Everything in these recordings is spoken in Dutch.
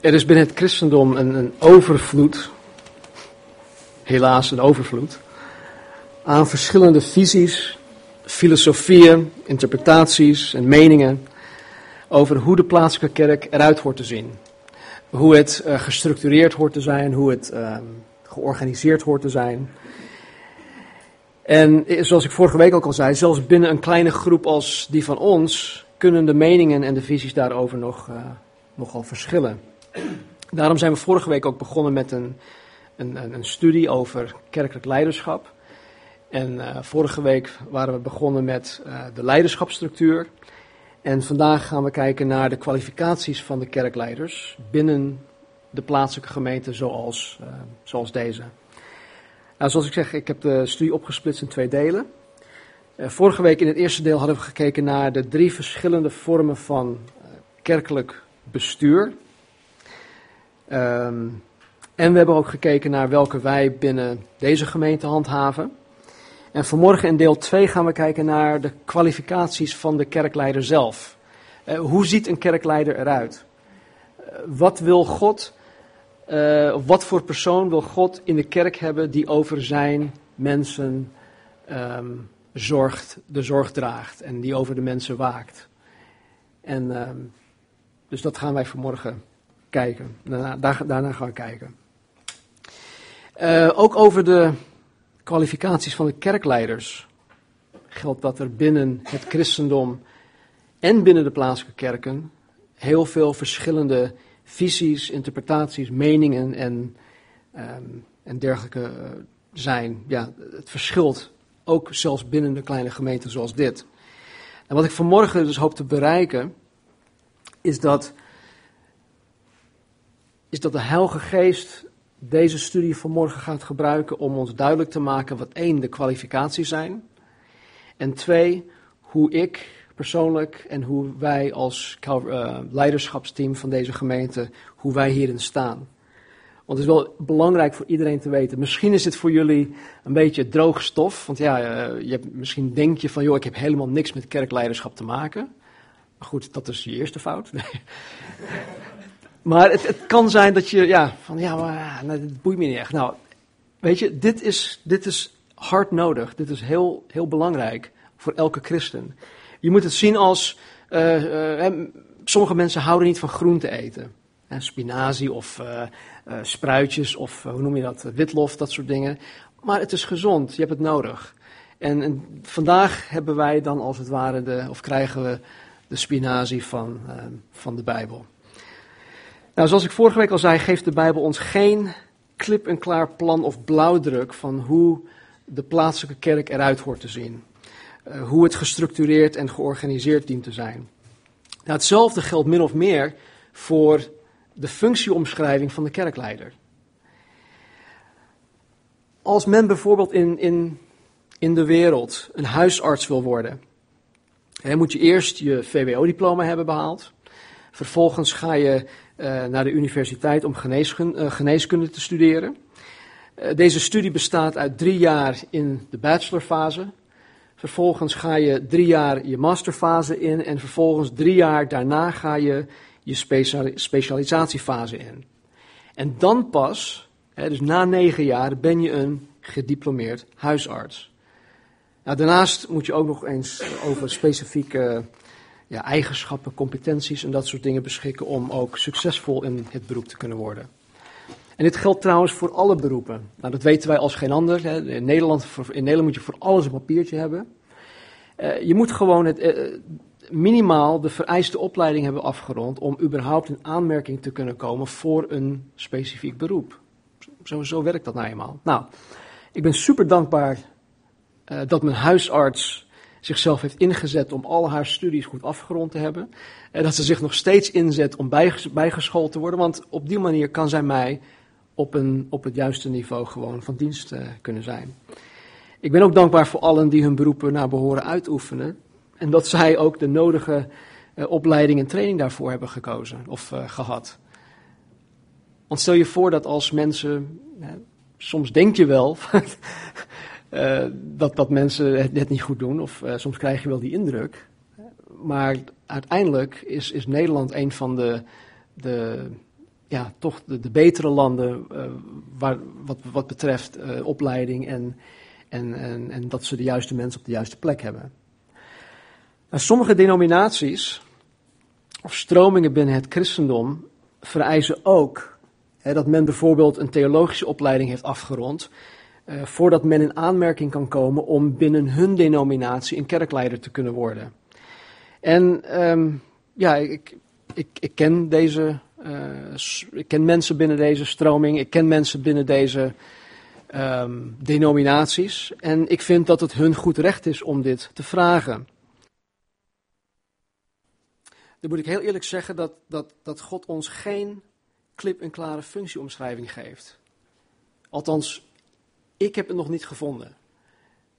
Er is binnen het christendom een, een overvloed, helaas een overvloed, aan verschillende visies, filosofieën, interpretaties en meningen over hoe de plaatselijke kerk eruit hoort te zien. Hoe het uh, gestructureerd hoort te zijn, hoe het uh, georganiseerd hoort te zijn. En zoals ik vorige week ook al zei, zelfs binnen een kleine groep als die van ons kunnen de meningen en de visies daarover nog, uh, nogal verschillen. Daarom zijn we vorige week ook begonnen met een, een, een studie over kerkelijk leiderschap. En uh, vorige week waren we begonnen met uh, de leiderschapsstructuur. En vandaag gaan we kijken naar de kwalificaties van de kerkleiders binnen de plaatselijke gemeente zoals, uh, zoals deze. Nou, zoals ik zeg, ik heb de studie opgesplitst in twee delen. vorige week in het eerste deel hadden we gekeken naar de drie verschillende vormen van kerkelijk bestuur. Um, en we hebben ook gekeken naar welke wij binnen deze gemeente handhaven. En vanmorgen in deel 2 gaan we kijken naar de kwalificaties van de kerkleider zelf. Uh, hoe ziet een kerkleider eruit? Uh, wat wil God, uh, wat voor persoon wil God in de kerk hebben die over zijn mensen um, zorgt, de zorg draagt en die over de mensen waakt? En um, dus dat gaan wij vanmorgen kijken. Daarna, daar, daarna gaan we kijken. Uh, ook over de kwalificaties van de kerkleiders geldt dat er binnen het christendom en binnen de plaatselijke kerken heel veel verschillende visies, interpretaties, meningen en, um, en dergelijke uh, zijn. Ja, het verschilt ook zelfs binnen de kleine gemeenten zoals dit. En wat ik vanmorgen dus hoop te bereiken, is dat, is dat de Heilige Geest deze studie vanmorgen gaat gebruiken om ons duidelijk te maken wat één, de kwalificaties zijn. En twee, hoe ik persoonlijk en hoe wij als uh, leiderschapsteam van deze gemeente, hoe wij hierin staan. Want het is wel belangrijk voor iedereen te weten. Misschien is dit voor jullie een beetje droog stof. Want ja, uh, je hebt, misschien denk je van, joh, ik heb helemaal niks met kerkleiderschap te maken. Maar goed, dat is je eerste fout. Maar het, kan zijn dat je, ja, van ja, maar nee, dat boeit me niet echt. Nou, weet je, dit is, dit is hard nodig. Dit is heel, heel belangrijk voor elke christen. Je moet het zien als, uh, uh, sommige mensen houden niet van groente eten. Spinazie of spruitjes of hoe noem je dat, witlof, dat soort dingen. Maar het is gezond, je hebt het nodig. En, en vandaag hebben wij dan als het ware, de, of krijgen we de spinazie van, van de Bijbel. Nou, zoals ik vorige week al zei, geeft de Bijbel ons geen klip-en-klaar plan of blauwdruk van hoe de plaatselijke kerk eruit hoort te zien. Uh, hoe het gestructureerd en georganiseerd dient te zijn. Nou, hetzelfde geldt min of meer voor de functieomschrijving van de kerkleider. Als men bijvoorbeeld in, in, in de wereld een huisarts wil worden, hè, moet je eerst je VWO-diploma hebben behaald. Vervolgens ga je naar de universiteit om geneeskunde, uh, geneeskunde te studeren. Uh, deze studie bestaat uit drie jaar in de bachelorfase. Vervolgens ga je drie jaar je masterfase in en vervolgens drie jaar daarna ga je je speciali specialisatiefase in. En dan pas, dus na negen jaar, ben je een gediplomeerd huisarts. Nou, daarnaast moet je ook nog eens over specifieke ja, eigenschappen, competenties en dat soort dingen beschikken om ook succesvol in het beroep te kunnen worden. En dit geldt trouwens voor alle beroepen. Nou, dat weten wij als geen ander. Hè. In, Nederland, in Nederland moet je voor alles een papiertje hebben. Uh, je moet gewoon het, uh, minimaal de vereiste opleiding hebben afgerond om überhaupt in aanmerking te kunnen komen voor een specifiek beroep. Zo, werkt dat nou eenmaal. Nou, ik ben super dankbaar uh, dat mijn huisarts zichzelf heeft ingezet om al haar studies goed afgerond te hebben. En dat ze zich nog steeds inzet om bijgeschoold te worden. Want op die manier kan zij mij op, een, op het juiste niveau gewoon van dienst uh, kunnen zijn. Ik ben ook dankbaar voor allen die hun beroepen naar behoren uitoefenen. En dat zij ook de nodige uh, opleiding en training daarvoor hebben gekozen of uh, gehad. Want stel je voor dat als mensen, soms denk je wel, uh, dat, dat mensen het net niet goed doen, of uh, soms krijg je wel die indruk. Maar uiteindelijk is, is Nederland een van de, de ja, toch de, betere landen waar, wat, wat betreft opleiding en, en, en, en dat ze de juiste mensen op de juiste plek hebben. Nou, sommige denominaties of stromingen binnen het christendom vereisen ook hè, dat men bijvoorbeeld een theologische opleiding heeft afgerond, uh, voordat men in aanmerking kan komen om binnen hun denominatie een kerkleider te kunnen worden. En um, ja, ik, ik, ik, ken deze, uh, ik ken mensen binnen deze stroming, ik ken mensen binnen deze um, denominaties. En ik vind dat het hun goed recht is om dit te vragen dan moet ik heel eerlijk zeggen dat, dat, dat God ons geen klip en klare functieomschrijving geeft. Althans, ik heb het nog niet gevonden.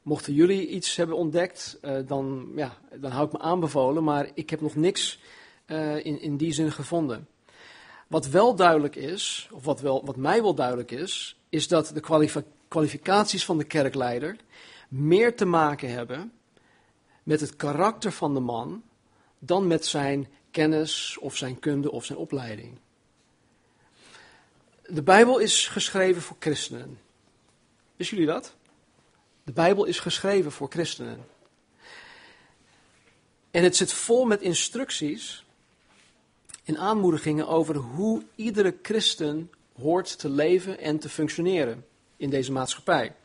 Mochten jullie iets hebben ontdekt, uh, dan, ja, dan hou ik me aanbevolen, maar ik heb nog niks uh, in, in die zin gevonden. Wat wel duidelijk is, of wat, wel, wat mij wel duidelijk is, is dat de kwalificaties van de kerkleider meer te maken hebben met het karakter van de man dan met zijn kennis of zijn kunde of zijn opleiding. De Bijbel is geschreven voor christenen. Wisten jullie dat? De Bijbel is geschreven voor christenen. En het zit vol met instructies en aanmoedigingen over hoe iedere christen hoort te leven en te functioneren in deze maatschappij.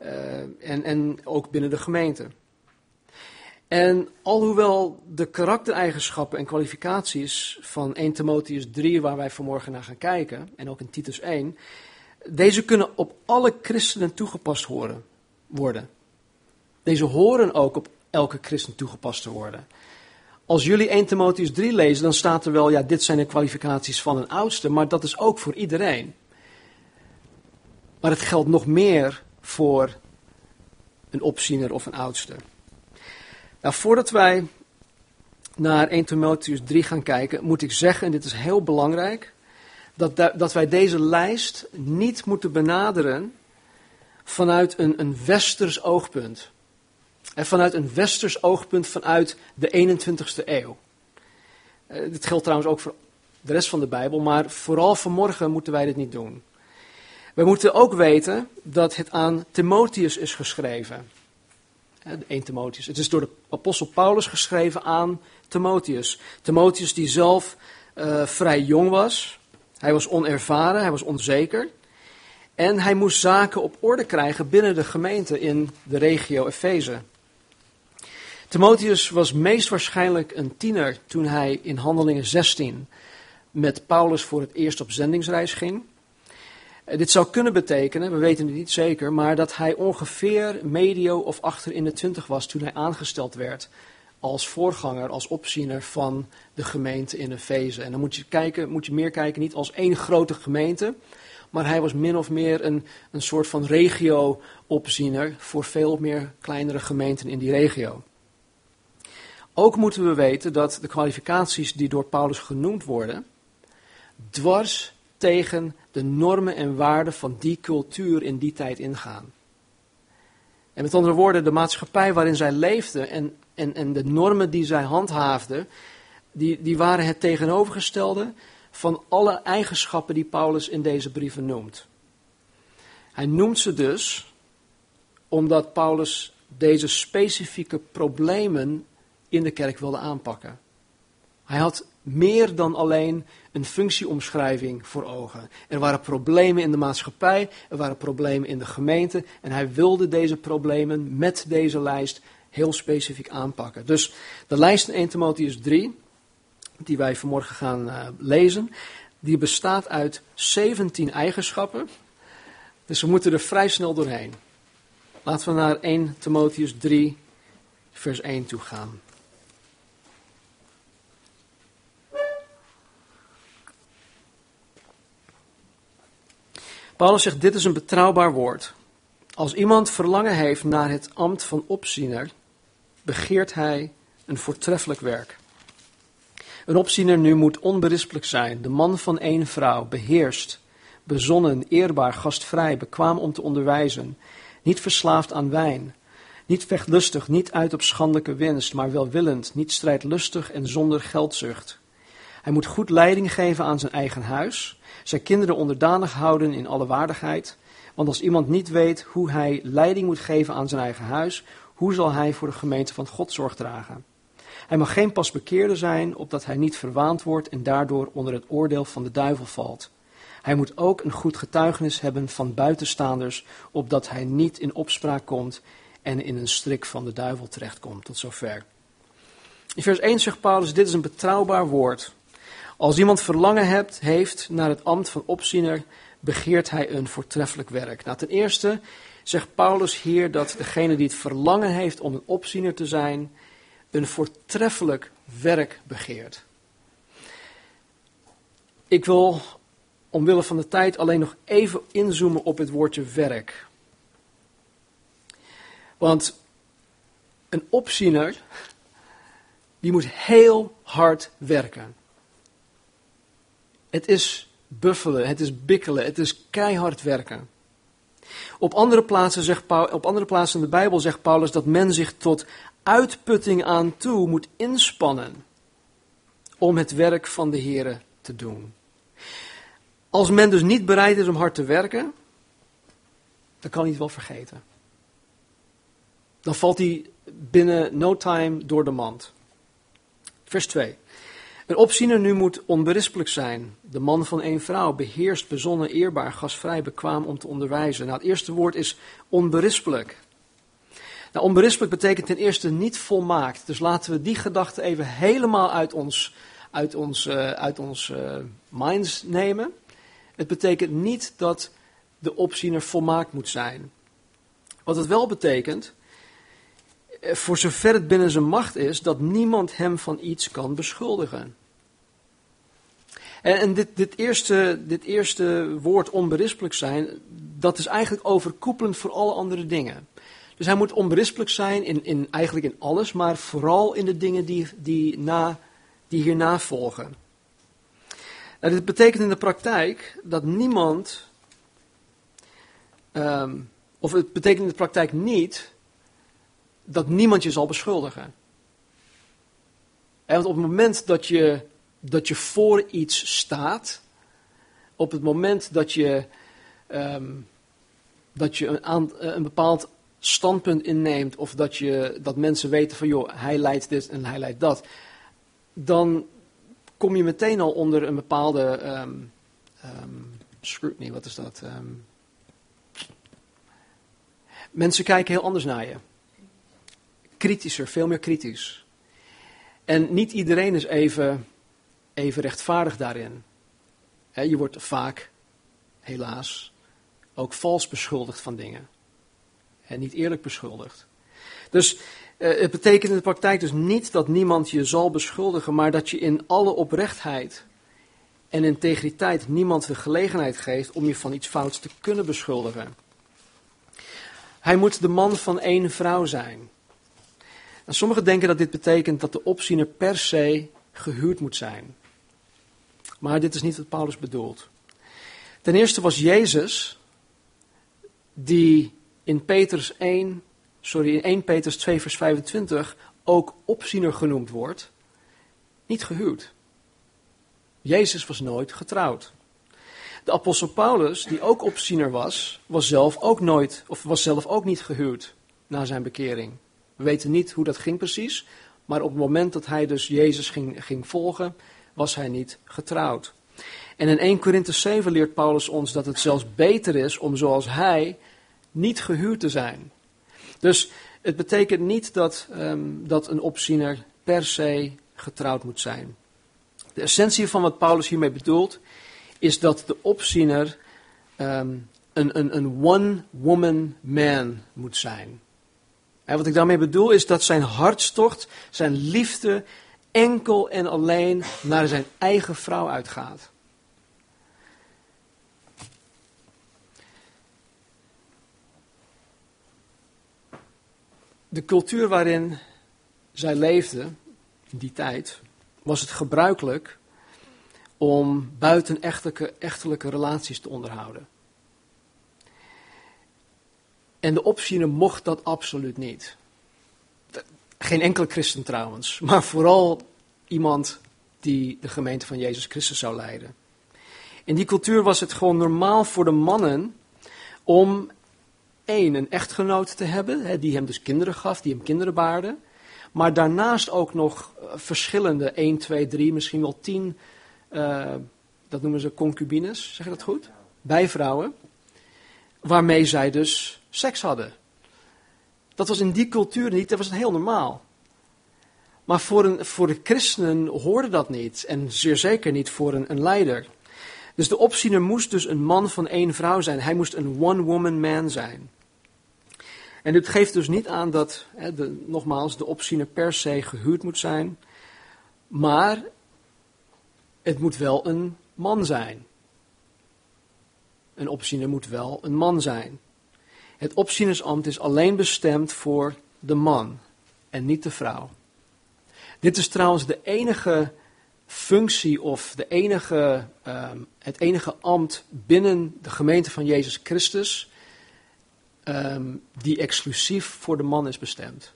Uh, en, en ook binnen de gemeente. En alhoewel de karaktereigenschappen en kwalificaties van 1 Timotheus 3, waar wij vanmorgen naar gaan kijken, en ook in Titus 1, deze kunnen op alle christenen toegepast worden. Deze horen ook op elke christen toegepast te worden. Als jullie 1 Timotheus 3 lezen, dan staat er wel, ja, dit zijn de kwalificaties van een oudste, maar dat is ook voor iedereen. Maar het geldt nog meer voor een opziener of een oudste. Nou, voordat wij naar 1 Timotheus 3 gaan kijken, moet ik zeggen, en dit is heel belangrijk, dat, dat wij deze lijst niet moeten benaderen vanuit een, een westers oogpunt. En vanuit een westers oogpunt vanuit de 21ste eeuw. Uh, dit geldt trouwens ook voor de rest van de Bijbel, maar vooral vanmorgen moeten wij dit niet doen. We moeten ook weten dat het aan Timotheus is geschreven. 1 Timotheus. Het is door de apostel Paulus geschreven aan Timotheus. Timotheus die zelf uh, vrij jong was. Hij was onervaren, hij was onzeker. En hij moest zaken op orde krijgen binnen de gemeente in de regio Efeze. Timotheus was meest waarschijnlijk een tiener toen hij in Handelingen 16 met Paulus voor het eerst op zendingsreis ging. Eh, dit zou kunnen betekenen, we weten het niet zeker, maar dat hij ongeveer medio of achter in de twintig was toen hij aangesteld werd als voorganger, als opziener van de gemeente in Efeze. En dan moet je, kijken, moet je meer kijken, niet als één grote gemeente, maar hij was min of meer een, een soort van regio-opziener voor veel meer kleinere gemeenten in die regio. Ook moeten we weten dat de kwalificaties die door Paulus genoemd worden, dwars tegen de normen en waarden van die cultuur in die tijd ingaan. En met andere woorden, de maatschappij waarin zij leefden en, en, en de normen die zij handhaafden, die, die waren het tegenovergestelde van alle eigenschappen die Paulus in deze brieven noemt. Hij noemt ze dus omdat Paulus deze specifieke problemen in de kerk wilde aanpakken. Hij had meer dan alleen een functieomschrijving voor ogen. Er waren problemen in de maatschappij, er waren problemen in de gemeente en hij wilde deze problemen met deze lijst heel specifiek aanpakken. Dus de lijst in 1 Timotheus 3, die wij vanmorgen gaan uh, lezen, die bestaat uit 17 eigenschappen. Dus we moeten er vrij snel doorheen. Laten we naar 1 Timotheus 3, vers 1 toe gaan. Paulus zegt, dit is een betrouwbaar woord. Als iemand verlangen heeft naar het ambt van opziener, begeert hij een voortreffelijk werk. Een opziener nu moet onberispelijk zijn, de man van één vrouw, beheerst, bezonnen, eerbaar, gastvrij, bekwaam om te onderwijzen, niet verslaafd aan wijn, niet vechtlustig, niet uit op schandelijke winst, maar welwillend, niet strijdlustig en zonder geldzucht. Hij moet goed leiding geven aan zijn eigen huis, zijn kinderen onderdanig houden in alle waardigheid. Want als iemand niet weet hoe hij leiding moet geven aan zijn eigen huis, hoe zal hij voor de gemeente van God zorg dragen? Hij mag geen pasbekeerde zijn, opdat hij niet verwaand wordt en daardoor onder het oordeel van de duivel valt. Hij moet ook een goed getuigenis hebben van buitenstaanders, opdat hij niet in opspraak komt en in een strik van de duivel terechtkomt. Tot zover. In vers 1 zegt Paulus: Dit is een betrouwbaar woord. Als iemand verlangen hebt, heeft naar het ambt van opziener, begeert hij een voortreffelijk werk. Nou, ten eerste zegt Paulus hier dat degene die het verlangen heeft om een opziener te zijn, een voortreffelijk werk begeert. Ik wil omwille van de tijd alleen nog even inzoomen op het woordje werk. Want een opziener, die moet heel hard werken. Het is buffelen, het is bikkelen, het is keihard werken. Op andere, plaatsen zegt op andere plaatsen in de Bijbel zegt Paulus dat men zich tot uitputting aan toe moet inspannen om het werk van de Here te doen. Als men dus niet bereid is om hard te werken, dan kan hij het wel vergeten. Dan valt hij binnen no time door de mand. Vers 2. Een opziener nu moet onberispelijk zijn. De man van één vrouw, beheerst, bezonnen, eerbaar, gasvrij, bekwaam om te onderwijzen. Nou, het eerste woord is onberispelijk. Nou, onberispelijk betekent ten eerste niet volmaakt. Dus laten we die gedachte even helemaal uit ons, uit ons, uh, uit ons uh, minds nemen. Het betekent niet dat de opziener volmaakt moet zijn. Wat het wel betekent, eh, voor zover het binnen zijn macht is, dat niemand hem van iets kan beschuldigen. En, dit, dit, eerste, dit eerste woord onberispelijk zijn, dat is eigenlijk overkoepelend voor alle andere dingen. Dus hij moet onberispelijk zijn in, in, eigenlijk in alles, maar vooral in de dingen die, die, na, die hierna volgen. Nou, dit betekent in de praktijk dat niemand, um, of het betekent in de praktijk niet dat niemand je zal beschuldigen. En want op het moment dat je, dat je voor iets staat, op het moment dat je, um, dat je een, een bepaald standpunt inneemt, of dat, je, dat mensen weten van joh, hij leidt dit en hij leidt dat, dan kom je meteen al onder een bepaalde um, um, scrutiny, wat is dat? Mensen kijken heel anders naar je. Kritischer, veel meer kritisch. En niet iedereen is even, even rechtvaardig daarin. Je wordt vaak, helaas, ook vals beschuldigd van dingen. En niet eerlijk beschuldigd. Dus uh, het betekent in de praktijk dus niet dat niemand je zal beschuldigen, maar dat je in alle oprechtheid en integriteit niemand de gelegenheid geeft om je van iets fouts te kunnen beschuldigen. Hij moet de man van één vrouw zijn. En sommigen denken dat dit betekent dat de opziener per se gehuurd moet zijn. Maar dit is niet wat Paulus bedoelt. Ten eerste was Jezus, die in Petrus 1 sorry, in 1 Petrus 2 vers 25 ook opziener genoemd wordt, niet gehuwd. Jezus was nooit getrouwd. De apostel Paulus, die ook opziener was, was zelf ook nooit, of was zelf ook niet gehuwd na zijn bekering. We weten niet hoe dat ging precies, maar op het moment dat hij dus Jezus ging, ging volgen, was hij niet getrouwd. En in 1 Korinthe 7 leert Paulus ons dat het zelfs beter is om zoals hij niet gehuwd te zijn. Dus het betekent niet dat, um, dat een opziener per se getrouwd moet zijn. De essentie van wat Paulus hiermee bedoelt, is dat de opziener um, een, een, een one-woman man moet zijn. En wat ik daarmee bedoel is dat zijn hartstocht, zijn liefde, enkel en alleen naar zijn eigen vrouw uitgaat. de cultuur waarin zij leefden, in die tijd, was het gebruikelijk om buitenechtelijke echtelijke relaties te onderhouden. En de opziener mocht dat absoluut niet. Geen enkele christen trouwens, maar vooral iemand die de gemeente van Jezus Christus zou leiden. In die cultuur was het gewoon normaal voor de mannen om één, een echtgenoot te hebben, die hem dus kinderen gaf, die hem kinderen baarde. Maar daarnaast ook nog eh, verschillende, 1, 2, 3, misschien wel 10, uh, dat noemen ze concubines, zeg je dat goed? Bijvrouwen, waarmee zij dus seks hadden. Dat was in die cultuur niet, dat was heel normaal. Maar voor, een, voor de christenen hoorde dat niet. En zeer zeker niet voor een, een leider. Dus de opziener moest dus een man van één vrouw zijn. Hij moest een one-woman man zijn. En dit geeft dus niet aan dat, hè, de, nogmaals, de opziener per se gehuurd moet zijn. Maar het moet wel een man zijn. Een opziener moet wel een man zijn. Het opzienersambt is alleen bestemd voor de man en niet de vrouw. Dit is trouwens de enige functie of de enige, uh, het enige ambt binnen de gemeente van Jezus Christus um, die exclusief voor de man is bestemd.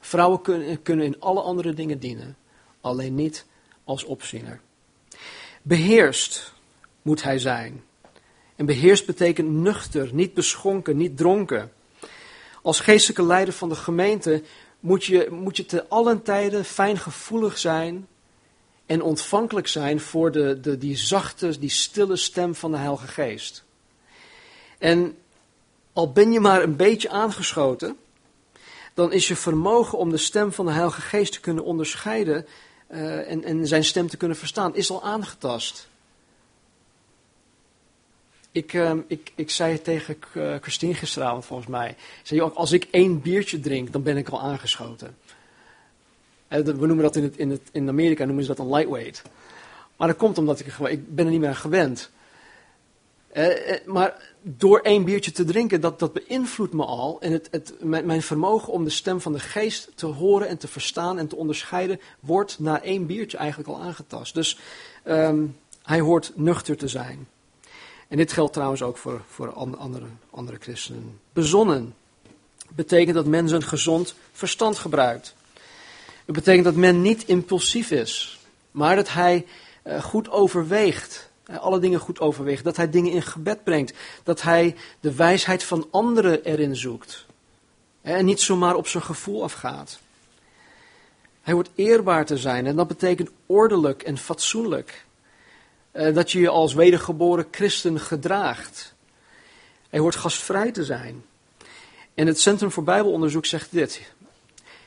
Vrouwen kunnen, kunnen in alle andere dingen dienen, alleen niet als opziener. Beheerst moet hij zijn. En beheerst betekent nuchter, niet beschonken, niet dronken. Als geestelijke leider van de gemeente moet je, moet je te allen tijden fijngevoelig zijn en ontvankelijk zijn voor de, de, die zachte, die stille stem van de Heilige Geest. En al ben je maar een beetje aangeschoten, dan is je vermogen om de stem van de Heilige Geest te kunnen onderscheiden uh, en, en zijn stem te kunnen verstaan, is al aangetast. Ik, uh, ik, ik zei tegen uh, Christine gisteravond volgens mij, zei, als ik één biertje drink, dan ben ik al aangeschoten. we noemen dat in, het, in, het, in Amerika noemen ze dat een lightweight. Maar dat komt omdat ik, ik ben er niet meer aan gewend. maar door één biertje te drinken, dat, dat beïnvloedt me al. En het, het, mijn, vermogen om de stem van de geest te horen en te verstaan en te onderscheiden, wordt na één biertje eigenlijk al aangetast. Dus um, hij hoort nuchter te zijn. En dit geldt trouwens ook voor, voor andere, andere christenen. Bezonnen betekent dat men zijn gezond verstand gebruikt. Het betekent dat men niet impulsief is, maar dat hij uh, goed overweegt alle dingen goed overweegt, dat hij dingen in gebed brengt, dat hij de wijsheid van anderen erin zoekt en niet zomaar op zijn gevoel afgaat. Hij wordt eerbaar te zijn en dat betekent ordelijk en fatsoenlijk. Eh, dat je je als wedergeboren christen gedraagt. Hij hoort gastvrij te zijn. En het Centrum voor Bijbelonderzoek zegt dit.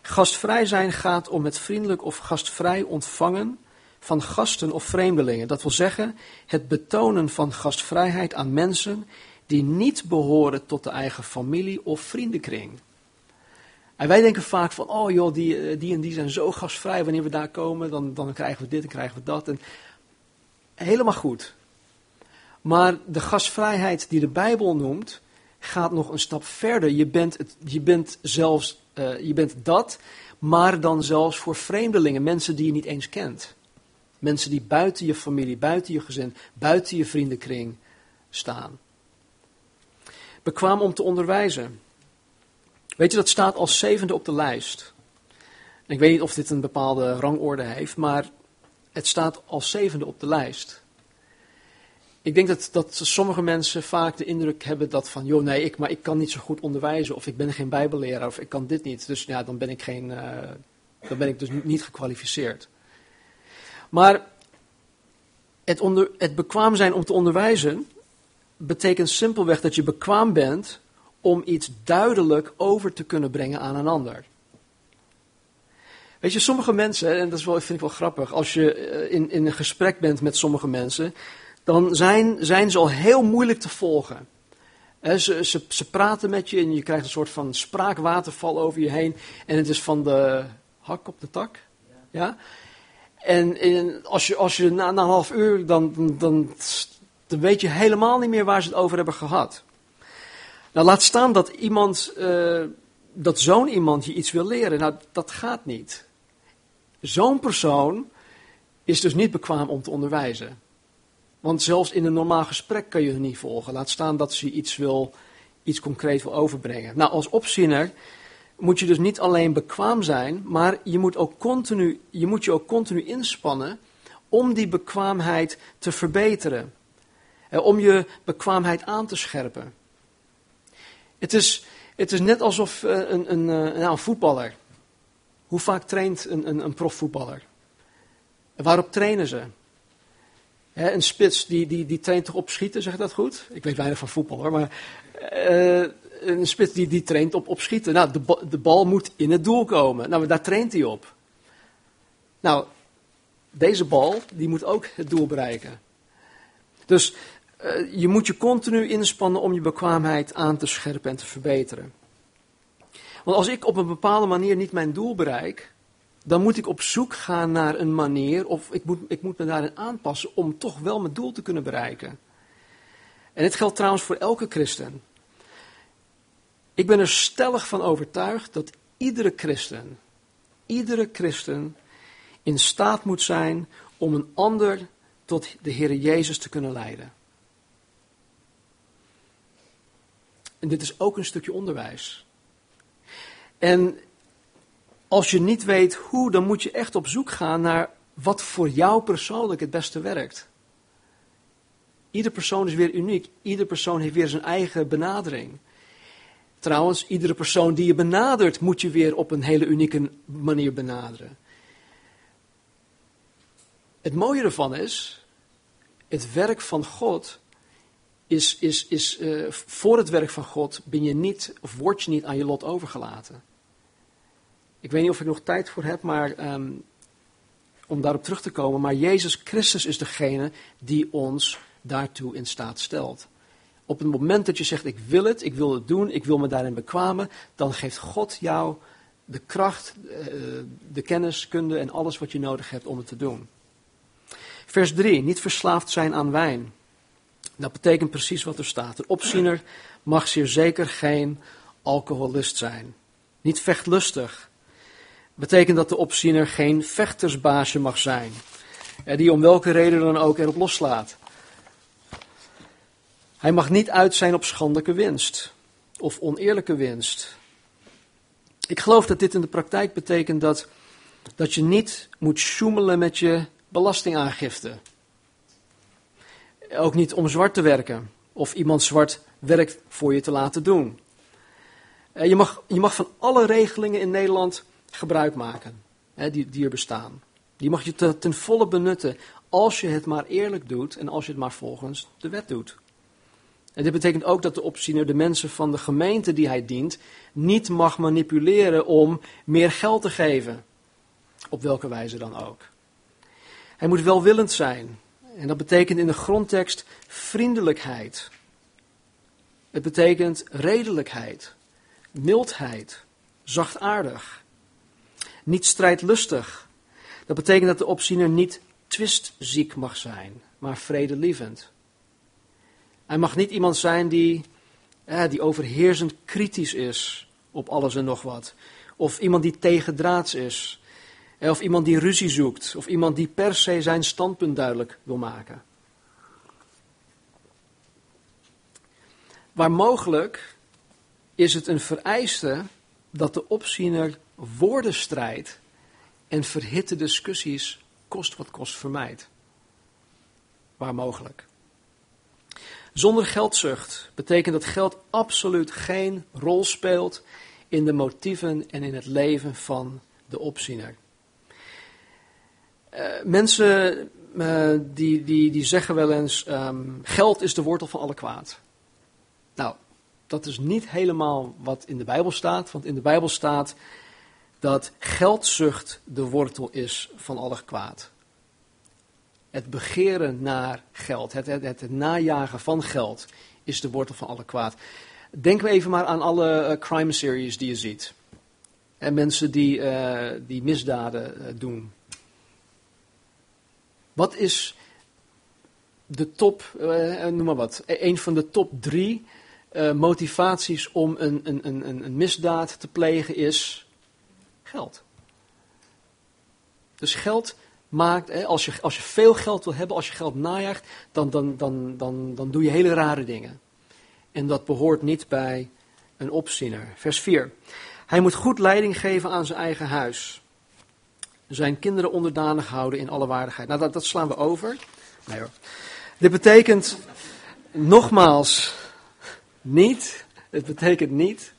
Gastvrij zijn gaat om het vriendelijk of gastvrij ontvangen van gasten of vreemdelingen. Dat wil zeggen, het betonen van gastvrijheid aan mensen die niet behoren tot de eigen familie of vriendenkring. En wij denken vaak van, oh joh, die, eh, die en die zijn zo gastvrij, wanneer we daar komen, dan, dan krijgen we dit en krijgen we dat. En helemaal goed. Maar de gastvrijheid die de Bijbel noemt, gaat nog een stap verder. Je bent, het, je bent zelfs, uh, je bent dat, maar dan zelfs voor vreemdelingen, mensen die je niet eens kent. Mensen die buiten je familie, buiten je gezin, buiten je vriendenkring staan. Bekwaam om te onderwijzen. Weet je, dat staat als zevende op de lijst. Ik weet niet of dit een bepaalde rangorde heeft, maar het staat als zevende op de lijst. Ik denk dat, dat sommige mensen vaak de indruk hebben dat van, joh nee, ik, maar ik kan niet zo goed onderwijzen, of ik ben geen bijbelleraar, of ik kan dit niet. Dus ja, dan ben ik, geen, uh, dan ben ik dus niet gekwalificeerd. Maar het, onder, het bekwaam zijn om te onderwijzen betekent simpelweg dat je bekwaam bent om iets duidelijk over te kunnen brengen aan een ander. Weet je, sommige mensen, en dat is wel, vind ik wel grappig, als je eh, in, in een gesprek bent met sommige mensen, dan zijn, zijn ze al heel moeilijk te volgen. ze, ze, ze praten met je en je krijgt een soort van spraakwaterval over je heen en het is van de hak op de tak. Ja? En, als je, als je na, na, een half uur, dan, dan, dan, weet je helemaal niet meer waar ze het over hebben gehad. Nou, laat staan dat iemand, uh, dat zo'n iemand je iets wil leren. Nou, dat gaat niet. Zo'n persoon is dus niet bekwaam om te onderwijzen. Want zelfs in een normaal gesprek kan je het niet volgen. Laat staan dat ze iets wil, iets concreet wil overbrengen. Nou, als opziener moet je dus niet alleen bekwaam zijn, maar je moet, ook continu, je moet je ook continu inspannen om die bekwaamheid te verbeteren. Om je bekwaamheid aan te scherpen. Het is, het is net alsof eh, een, een, een, nou, een voetballer. Hoe vaak traint een, een, profvoetballer? Waarop trainen ze? een spits die, die, die traint toch op schieten, zeg dat goed? Ik weet weinig van voetbal hoor, maar uh, een spits die, die traint op, op schieten. Nou, de, de bal moet in het doel komen. Nou, daar traint hij op. Nou, deze bal, die moet ook het doel bereiken. Dus uh, je moet je continu inspannen om je bekwaamheid aan te scherpen en te verbeteren. Want als ik op een bepaalde manier niet mijn doel bereik, dan moet ik op zoek gaan naar een manier, of ik moet, ik moet me daarin aanpassen om toch wel mijn doel te kunnen bereiken. En dit geldt trouwens voor elke christen. Ik ben er stellig van overtuigd dat iedere christen, iedere christen in staat moet zijn om een ander tot de Heer Jezus te kunnen leiden. En dit is ook een stukje onderwijs. En als je niet weet hoe, dan moet je echt op zoek gaan naar wat voor jou persoonlijk het beste werkt. Ieder persoon is weer uniek. Ieder persoon heeft weer zijn eigen benadering. Trouwens, iedere persoon die je benadert, moet je weer op een hele unieke manier benaderen. Het mooie ervan is, het werk van God is, is, is uh, voor het werk van God ben je niet, of word je niet aan je lot overgelaten. Ik weet niet of ik nog tijd voor heb, maar um, om daarop terug te komen. Maar Jezus Christus is degene die ons daartoe in staat stelt. Op het moment dat je zegt, ik wil het, ik wil het doen, ik wil me daarin bekwamen, dan geeft God jou de kracht, eh, de kennis, kunde en alles wat je nodig hebt om het te doen. Vers 3, niet verslaafd zijn aan wijn. Dat betekent precies wat er staat. Een opziener mag zeer zeker geen alcoholist zijn. Niet vechtlustig. Betekent dat de opziener geen vechtersbaasje mag zijn. Die om welke reden dan ook erop loslaat. Hij mag niet uit zijn op schandelijke winst of oneerlijke winst. Ik geloof dat dit in de praktijk betekent dat, dat je niet moet sjoemelen met je belastingaangifte. Ook niet om zwart te werken of iemand zwart werk voor je te laten doen. Eh, je mag, je mag van alle regelingen in Nederland gebruik maken die, die er bestaan. Die mag je ten volle benutten als je het maar eerlijk doet en als je het maar volgens de wet doet. En dit betekent ook dat de opziener de mensen van de gemeente die hij dient niet mag manipuleren om meer geld te geven. Op welke wijze dan ook. Hij moet welwillend zijn. En dat betekent in de grondtekst vriendelijkheid. Het betekent redelijkheid, mildheid, zachtaardig. Niet strijdlustig. Dat betekent dat de opziener niet twistziek mag zijn, maar vredelievend. Hij mag niet iemand zijn die, die overheersend kritisch is op alles en nog wat. Of iemand die tegendraads is. Eh, of iemand die ruzie zoekt. Of iemand die per se zijn standpunt duidelijk wil maken. Waar mogelijk is het een vereiste dat de opziener woordenstrijd en verhitte discussies kost wat kost vermijdt. Waar mogelijk. Zonder geldzucht betekent dat geld absoluut geen rol speelt in de motieven en in het leven van de opziener. Uh, mensen uh, die, die, die zeggen wel eens: um, geld is de wortel van alle kwaad. Nou, dat is niet helemaal wat in de Bijbel staat, want in de Bijbel staat dat geldzucht de wortel is van alle kwaad het begeren naar geld, het, het, het, najagen van geld, is de wortel van alle kwaad. Denk even maar aan alle uh, crime series die je ziet. En mensen die, die misdaden doen. Wat is de top, noem maar wat, een van de top drie motivaties om een, een, een, een misdaad te plegen is geld. Dus geld maakt, hè, als, je, als je veel geld wil hebben, als je geld najaagt, dan, dan, dan, dan, dan doe je hele rare dingen. En dat behoort niet bij een opziener. Vers 4. Hij moet goed leiding geven aan zijn eigen huis. Zijn kinderen onderdanig houden in alle waardigheid. Nou, dat, dat slaan we over. Dit betekent nogmaals niet, het betekent niet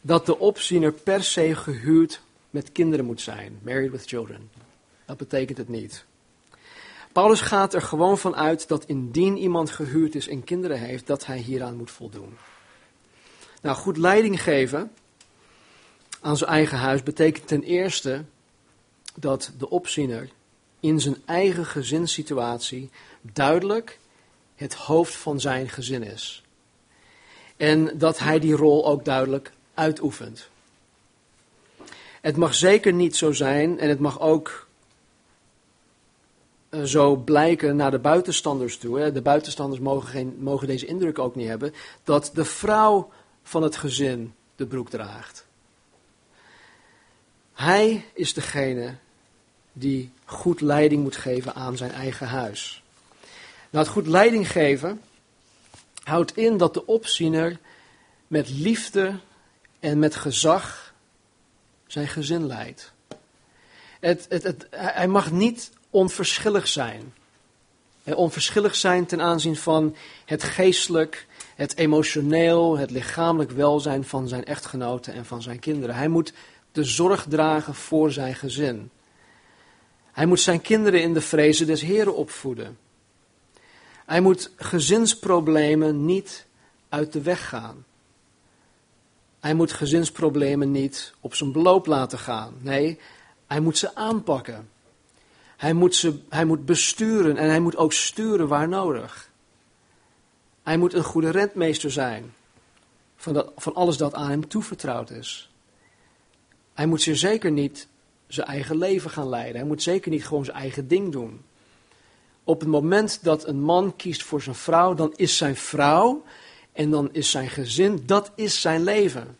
dat de opziener per se gehuurd met kinderen moet zijn. Married with children. Dat betekent het niet. Paulus gaat er gewoon van uit dat indien iemand gehuurd is en kinderen heeft, dat hij hieraan moet voldoen. Nou, goed leiding geven aan zijn eigen huis betekent ten eerste dat de opziener in zijn eigen gezinssituatie duidelijk het hoofd van zijn gezin is. En dat hij die rol ook duidelijk uitoefent. Het mag zeker niet zo zijn, en het mag ook eh, zo blijken naar de buitenstanders toe. De buitenstanders mogen, geen, mogen deze indruk ook niet hebben, dat de vrouw van het gezin de broek draagt. Hij is degene die goed leiding moet geven aan zijn eigen huis. Nou, het goed leiding geven houdt in dat de opziener met liefde en met gezag zijn gezin leidt. Het, het, hij mag niet onverschillig zijn. Onverschillig zijn ten aanzien van het geestelijk, het emotioneel, het lichamelijk welzijn van zijn echtgenoten en van zijn kinderen. Hij moet de zorg dragen voor zijn gezin. Hij moet zijn kinderen in de vrezen des Heren opvoeden. Hij moet gezinsproblemen niet uit de weg gaan. Hij moet gezinsproblemen niet op zijn beloop laten gaan. Nee, hij moet ze aanpakken. Hij moet, ze, hij moet besturen en hij moet ook sturen waar nodig. Hij moet een goede rentmeester zijn van, van alles dat aan hem toevertrouwd is. Hij moet zeer zeker niet zijn eigen leven gaan leiden. Hij moet zeker niet gewoon zijn eigen ding doen. Op het moment dat een man kiest voor zijn vrouw, dan is zijn vrouw en dan is zijn gezin, dat is zijn leven.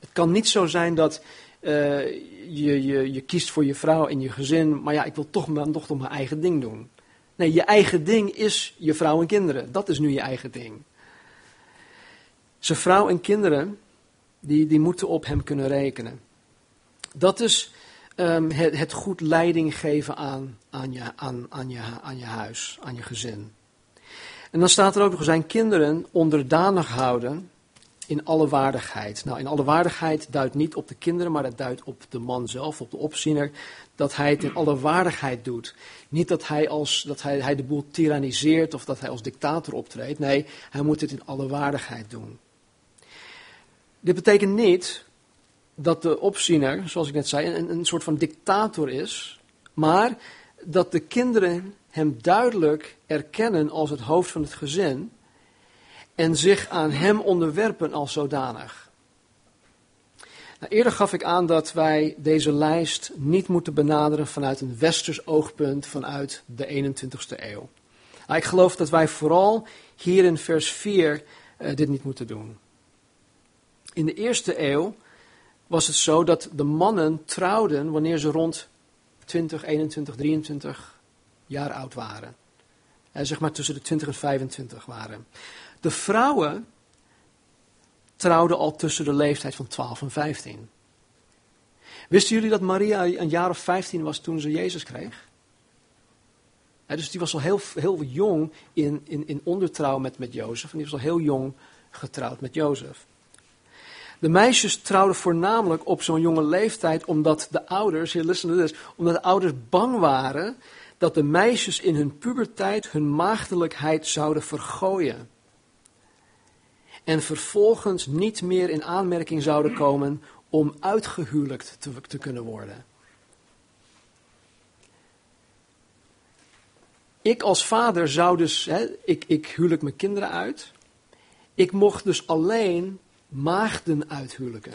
Het kan niet zo zijn dat uh, je, je, je kiest voor je vrouw en je gezin, maar ja, ik wil toch maar, toch mijn eigen ding doen. Nee, je eigen ding is je vrouw en kinderen. Dat is nu je eigen ding. Zijn vrouw en kinderen, die, die moeten op hem kunnen rekenen. Dat is um, het, het, goed leiding geven aan, aan, je, aan, aan, aan je huis, aan je gezin. En dan staat er ook nog zijn kinderen onderdanig houden in alle waardigheid. Nou, in alle waardigheid duidt niet op de kinderen, maar het duidt op de man zelf, op de opziener, dat hij het in alle waardigheid doet. Niet dat hij, als, dat hij, hij de boel tyranniseert of dat hij als dictator optreedt. Nee, hij moet het in alle waardigheid doen. Dit betekent niet dat de opziener, zoals ik net zei, een, een soort van dictator is, maar dat de kinderen hem duidelijk erkennen als het hoofd van het gezin en zich aan hem onderwerpen als zodanig. Nou, eerder gaf ik aan dat wij deze lijst niet moeten benaderen vanuit een westers oogpunt vanuit de 21ste eeuw. Nou, ik geloof dat wij vooral hier in vers 4 uh, dit niet moeten doen. In de eerste eeuw was het zo dat de mannen trouwden wanneer ze rond 20, 21, 23 jaar oud waren. En zeg maar tussen de 20 en 25 waren. De vrouwen trouwden al tussen de leeftijd van 12 en 15. Wisten jullie dat Maria een jaar of 15 was toen ze Jezus kreeg? dus die was al heel, heel jong in, in, in ondertrouw met, met Jozef. En die was al heel jong getrouwd met Jozef. De meisjes trouwden voornamelijk op zo'n jonge leeftijd omdat de ouders, hier listen to omdat de ouders bang waren dat de meisjes in hun puberteit hun maagdelijkheid zouden vergooien en vervolgens niet meer in aanmerking zouden komen om uitgehuwelijkt te, te kunnen worden. Ik als vader zou dus, hè, ik, ik huwelijk mijn kinderen uit. Ik mocht dus alleen maagden uithuwelijken.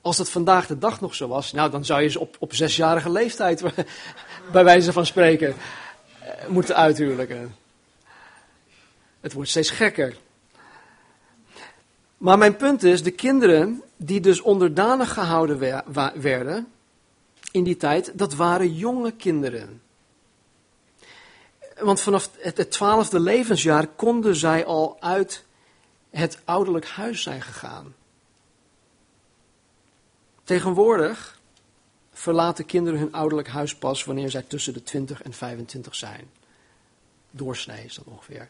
Als dat vandaag de dag nog zo was, nou dan zou je ze op, op zesjarige leeftijd, bij wijze van spreken, eh, moeten uithuwelijken. Het wordt steeds gekker. Maar mijn punt is, de kinderen die dus onderdanig gehouden werden in die tijd, dat waren jonge kinderen. Want vanaf het twaalfde levensjaar konden zij al uit het ouderlijk huis zijn gegaan. Tegenwoordig verlaten kinderen hun ouderlijk huis pas wanneer zij tussen de 20 en 25 zijn. Doorsnee is dat ongeveer.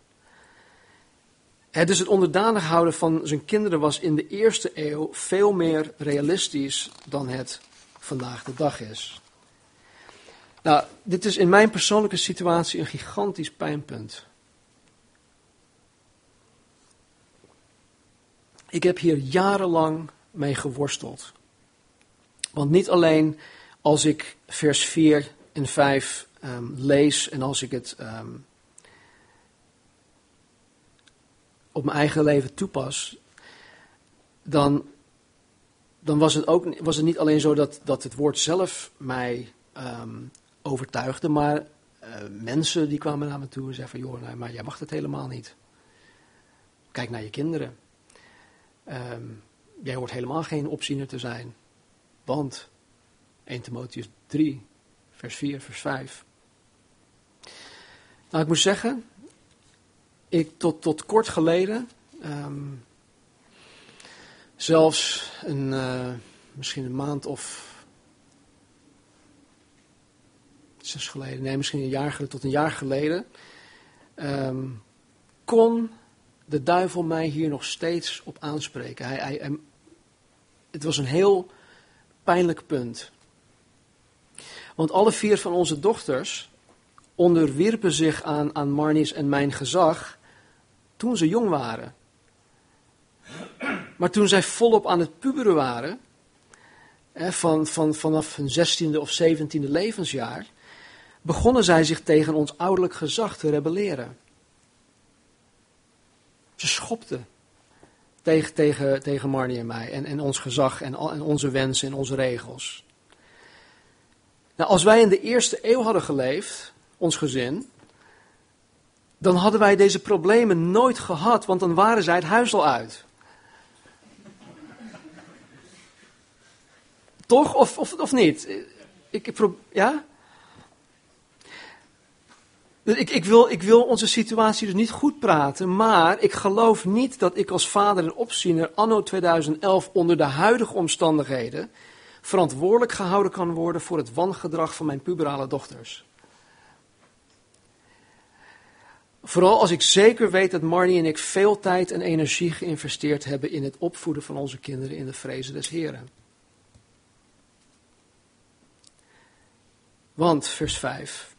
Het dus het onderdanig houden van zijn kinderen was in de eerste eeuw veel meer realistisch dan het vandaag de dag is. Nou, dit is in mijn persoonlijke situatie een gigantisch pijnpunt. Ik heb hier jarenlang mee geworsteld. Want niet alleen als ik vers 4 en 5 um, ehm, lees en als ik het um, op mijn eigen leven toepas, dan, dan was, het ook, was het niet alleen zo dat, dat het woord zelf mij um, overtuigde, maar uh, mensen die kwamen naar me toe en zeiden van, joh, maar jij mag het helemaal niet. Kijk naar je kinderen. Um, jij hoort helemaal geen opziener te zijn, want 1 Timotheus 3, vers 4, vers 5. Nou, ik moet zeggen, ik tot, tot kort geleden, um, zelfs een, uh, misschien een maand of zes geleden, nee, misschien een jaar geleden, tot een jaar geleden, um, kon de duivel mij hier nog steeds op aanspreken. Hij, hij, het was een heel pijnlijk punt. Want alle vier van onze dochters onderwierpen zich aan, aan Marnies en mijn gezag toen ze jong waren. Maar toen zij volop aan het puberen waren, van, van, vanaf hun zestiende of zeventiende levensjaar, begonnen zij zich tegen ons ouderlijk gezag te rebelleren. Ze schopten tegen, tegen, tegen Marnie en mij en, en ons gezag en, en onze wensen en onze regels. Nou, als wij in de eerste eeuw hadden geleefd, ons gezin, dan hadden wij deze problemen nooit gehad, want dan waren zij het huis al uit. Toch? Of, of, of niet? Ik, ik, ja? Dus ik, ik, wil, ik wil onze situatie dus niet goed praten, maar ik geloof niet dat ik als vader en opziener anno 2011 onder de huidige omstandigheden verantwoordelijk gehouden kan worden voor het wangedrag van mijn puberale dochters. Vooral als ik zeker weet dat Marnie en ik veel tijd en energie geïnvesteerd hebben in het opvoeden van onze kinderen in de vrezen des Heren. Want, vers 5.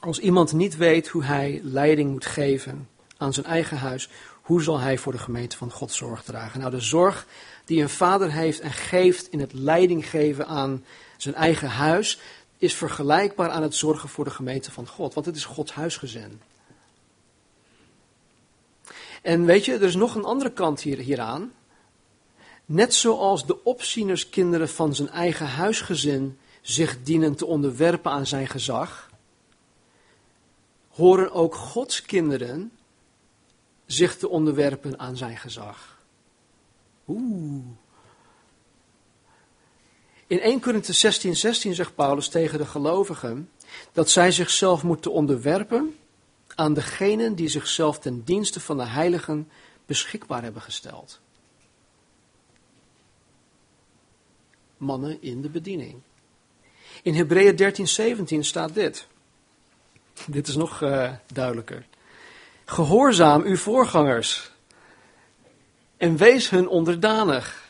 Als iemand niet weet hoe hij leiding moet geven aan zijn eigen huis, hoe zal hij voor de gemeente van God zorg dragen? Nou, de zorg die een vader heeft en geeft in het leiding geven aan zijn eigen huis, is vergelijkbaar aan het zorgen voor de gemeente van God, want het is Gods huisgezin. En weet je, er is nog een andere kant hier, hieraan. Net zoals de opzienerskinderen van zijn eigen huisgezin zich dienen te onderwerpen aan zijn gezag, horen ook Gods kinderen zich te onderwerpen aan zijn gezag. Oeh. In 1 Korinthe 16, 16 zegt Paulus tegen de gelovigen dat zij zichzelf moeten onderwerpen aan degenen die zichzelf ten dienste van de heiligen beschikbaar hebben gesteld. Mannen in de bediening. In Hebreeën 13, 17 staat dit. Dit is nog uh, duidelijker. Gehoorzaam uw voorgangers en wees hun onderdanig,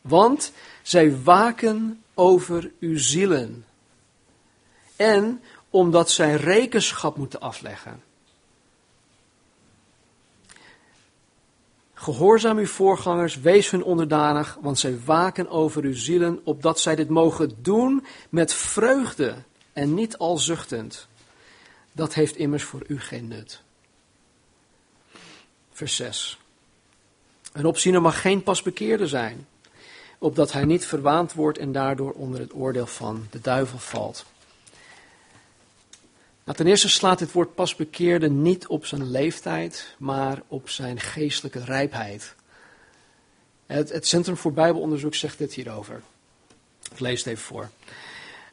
want zij waken over uw zielen. En omdat zij rekenschap moeten afleggen. Gehoorzaam uw voorgangers, wees hun onderdanig, want zij waken over uw zielen, opdat zij dit mogen doen met vreugde en niet al zuchtend. Dat heeft immers voor u geen nut. Vers 6. Een opziener mag geen pasbekeerde zijn, opdat hij niet verwaand wordt en daardoor onder het oordeel van de duivel valt. Nou, ten eerste slaat dit woord pasbekeerde niet op zijn leeftijd, maar op zijn geestelijke rijpheid. Het, het Centrum voor Bijbelonderzoek zegt dit hierover. Ik lees het even voor.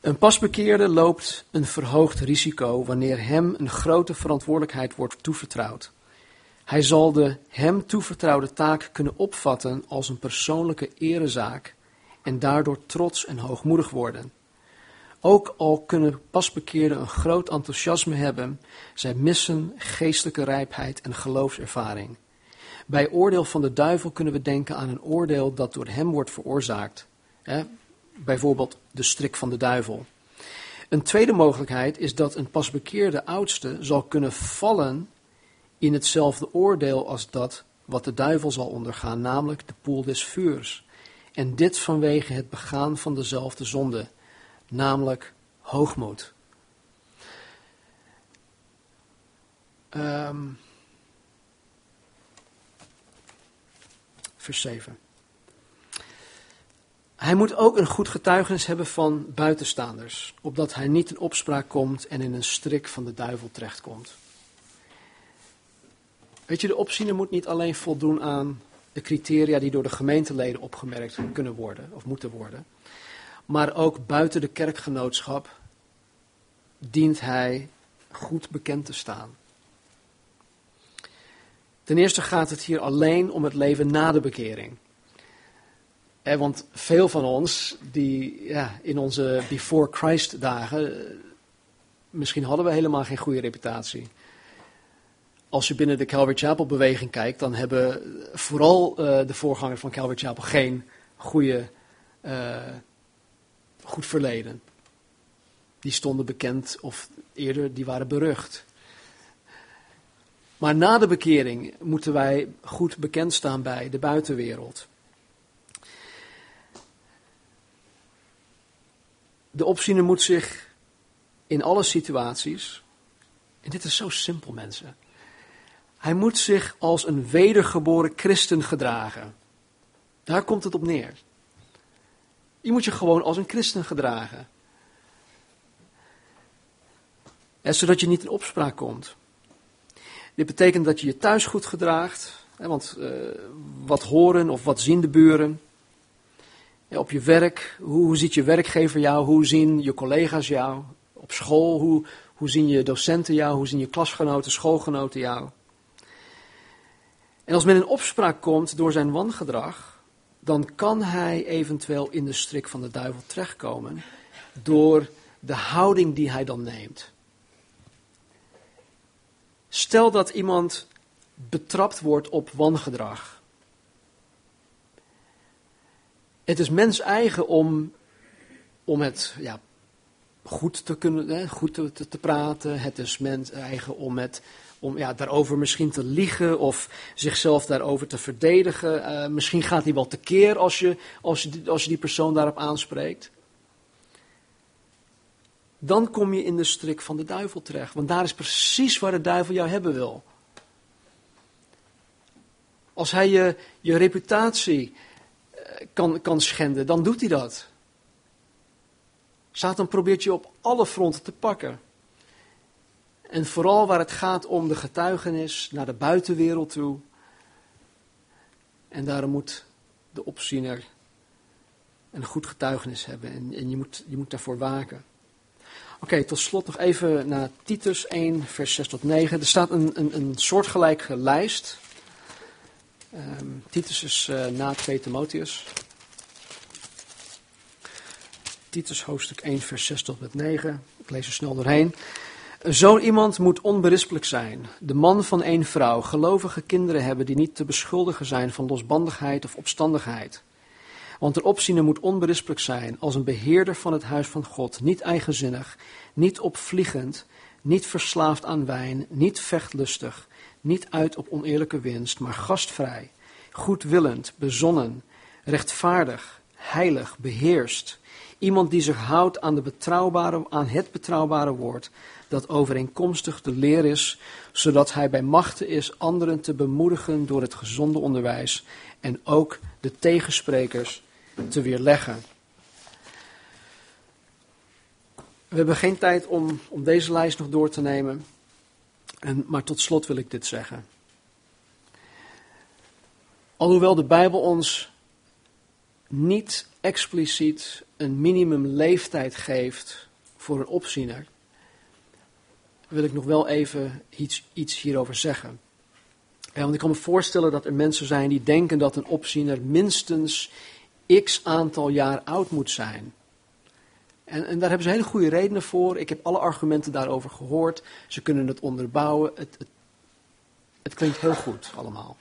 Een pasbekeerde loopt een verhoogd risico wanneer hem een grote verantwoordelijkheid wordt toevertrouwd. Hij zal de hem toevertrouwde taak kunnen opvatten als een persoonlijke erezaak en daardoor trots en hoogmoedig worden. Ook al kunnen pasbekeerden een groot enthousiasme hebben, zij missen geestelijke rijpheid en geloofservaring. Bij oordeel van de duivel kunnen we denken aan een oordeel dat door hem wordt veroorzaakt. Bijvoorbeeld de strik van de duivel. Een tweede mogelijkheid is dat een pasbekeerde oudste zal kunnen vallen in hetzelfde oordeel als dat wat de duivel zal ondergaan, namelijk de poel des vuurs. En dit vanwege het begaan van dezelfde zonde, namelijk hoogmoed. Um, vers 7. Hij moet ook een goed getuigenis hebben van buitenstaanders, opdat hij niet in opspraak komt en in een strik van de duivel terechtkomt. Weet je, de opziener moet niet alleen voldoen aan de criteria die door de gemeenteleden opgemerkt kunnen worden of moeten worden, maar ook buiten de kerkgenootschap dient hij goed bekend te staan. Ten eerste gaat het hier alleen om het leven na de bekering. Want veel van ons, die ja, in onze before Christ dagen, eh, misschien hadden we helemaal geen goede reputatie. Als je binnen de Calvary Chapel beweging kijkt, dan hebben vooral uh, de voorgangers van Calvary Chapel geen goede, uh, goed verleden. Die stonden bekend of eerder, die waren berucht. Maar na de bekering moeten wij goed bekend staan bij de buitenwereld. De opziener moet zich in alle situaties, en dit is zo simpel mensen, hij moet zich als een wedergeboren christen gedragen. Daar komt het op neer. Je moet je gewoon als een christen gedragen. En zodat je niet in opspraak komt. Dit betekent dat je je thuis goed gedraagt. Want uh, wat horen of wat zien de buren? Op je werk, hoe, hoe, ziet je werkgever jou? Hoe zien je collega's jou? Op school, hoe, hoe zien je docenten jou? Hoe zien je klasgenoten, schoolgenoten jou? En als men in opspraak komt door zijn wangedrag, dan kan hij eventueel in de strik van de duivel terechtkomen door de houding die hij dan neemt. Stel dat iemand betrapt wordt op wangedrag. Het is mens eigen om, om het ja, goed te kunnen, hè, goed te, te, te, praten. Het is mens eigen om, het, om ja, daarover misschien te liegen of zichzelf daarover te verdedigen. Uh, misschien gaat hij wel tekeer als je, als, je, als je die persoon daarop aanspreekt dan kom je in de strik van de duivel terecht. Want daar is precies waar de duivel jou hebben wil. Als hij je, je reputatie eh, kan, kan schenden, dan doet hij dat. Satan probeert je op alle fronten te pakken. En vooral waar het gaat om de getuigenis naar de buitenwereld toe. En daarom moet de opziener een goed getuigenis hebben. En, en je, moet, je moet daarvoor waken. Oké, tot slot nog even naar Titus 1, vers 6 tot 9. Er staat een, een, een soortgelijke lijst. Um, Titus is uh, na 2 Timotheus. Titus hoofdstuk 1, vers 6 tot met 9. Ik lees er snel doorheen. Zo iemand moet onberispelijk zijn, de man van één vrouw, gelovige kinderen hebben die niet te beschuldigen zijn van losbandigheid of opstandigheid want de opziener moet onberispelijk zijn als een beheerder van het huis van God, niet eigenzinnig, niet opvliegend, niet verslaafd aan wijn, niet vechtlustig, niet uit op oneerlijke winst, maar gastvrij, goedwillend, bezonnen, rechtvaardig, heilig, beheerst. Iemand die zich houdt aan, de betrouwbare, aan het betrouwbare woord, dat overeenkomstig de leer is, zodat hij bij machten is anderen te bemoedigen door het gezonde onderwijs en ook de tegensprekers te weerleggen. We hebben geen tijd om, om deze lijst nog door te nemen. En, maar tot slot wil ik dit zeggen. Alhoewel de Bijbel ons niet expliciet een minimumleeftijd geeft voor een opziener, wil ik nog wel even iets, iets hierover zeggen. want ik kan me voorstellen dat er mensen zijn die denken dat een opziener minstens x aantal jaar oud moet zijn. En, en, daar hebben ze hele goede redenen voor. Ik heb alle argumenten daarover gehoord. Ze kunnen het onderbouwen. Het, het, het klinkt heel goed allemaal.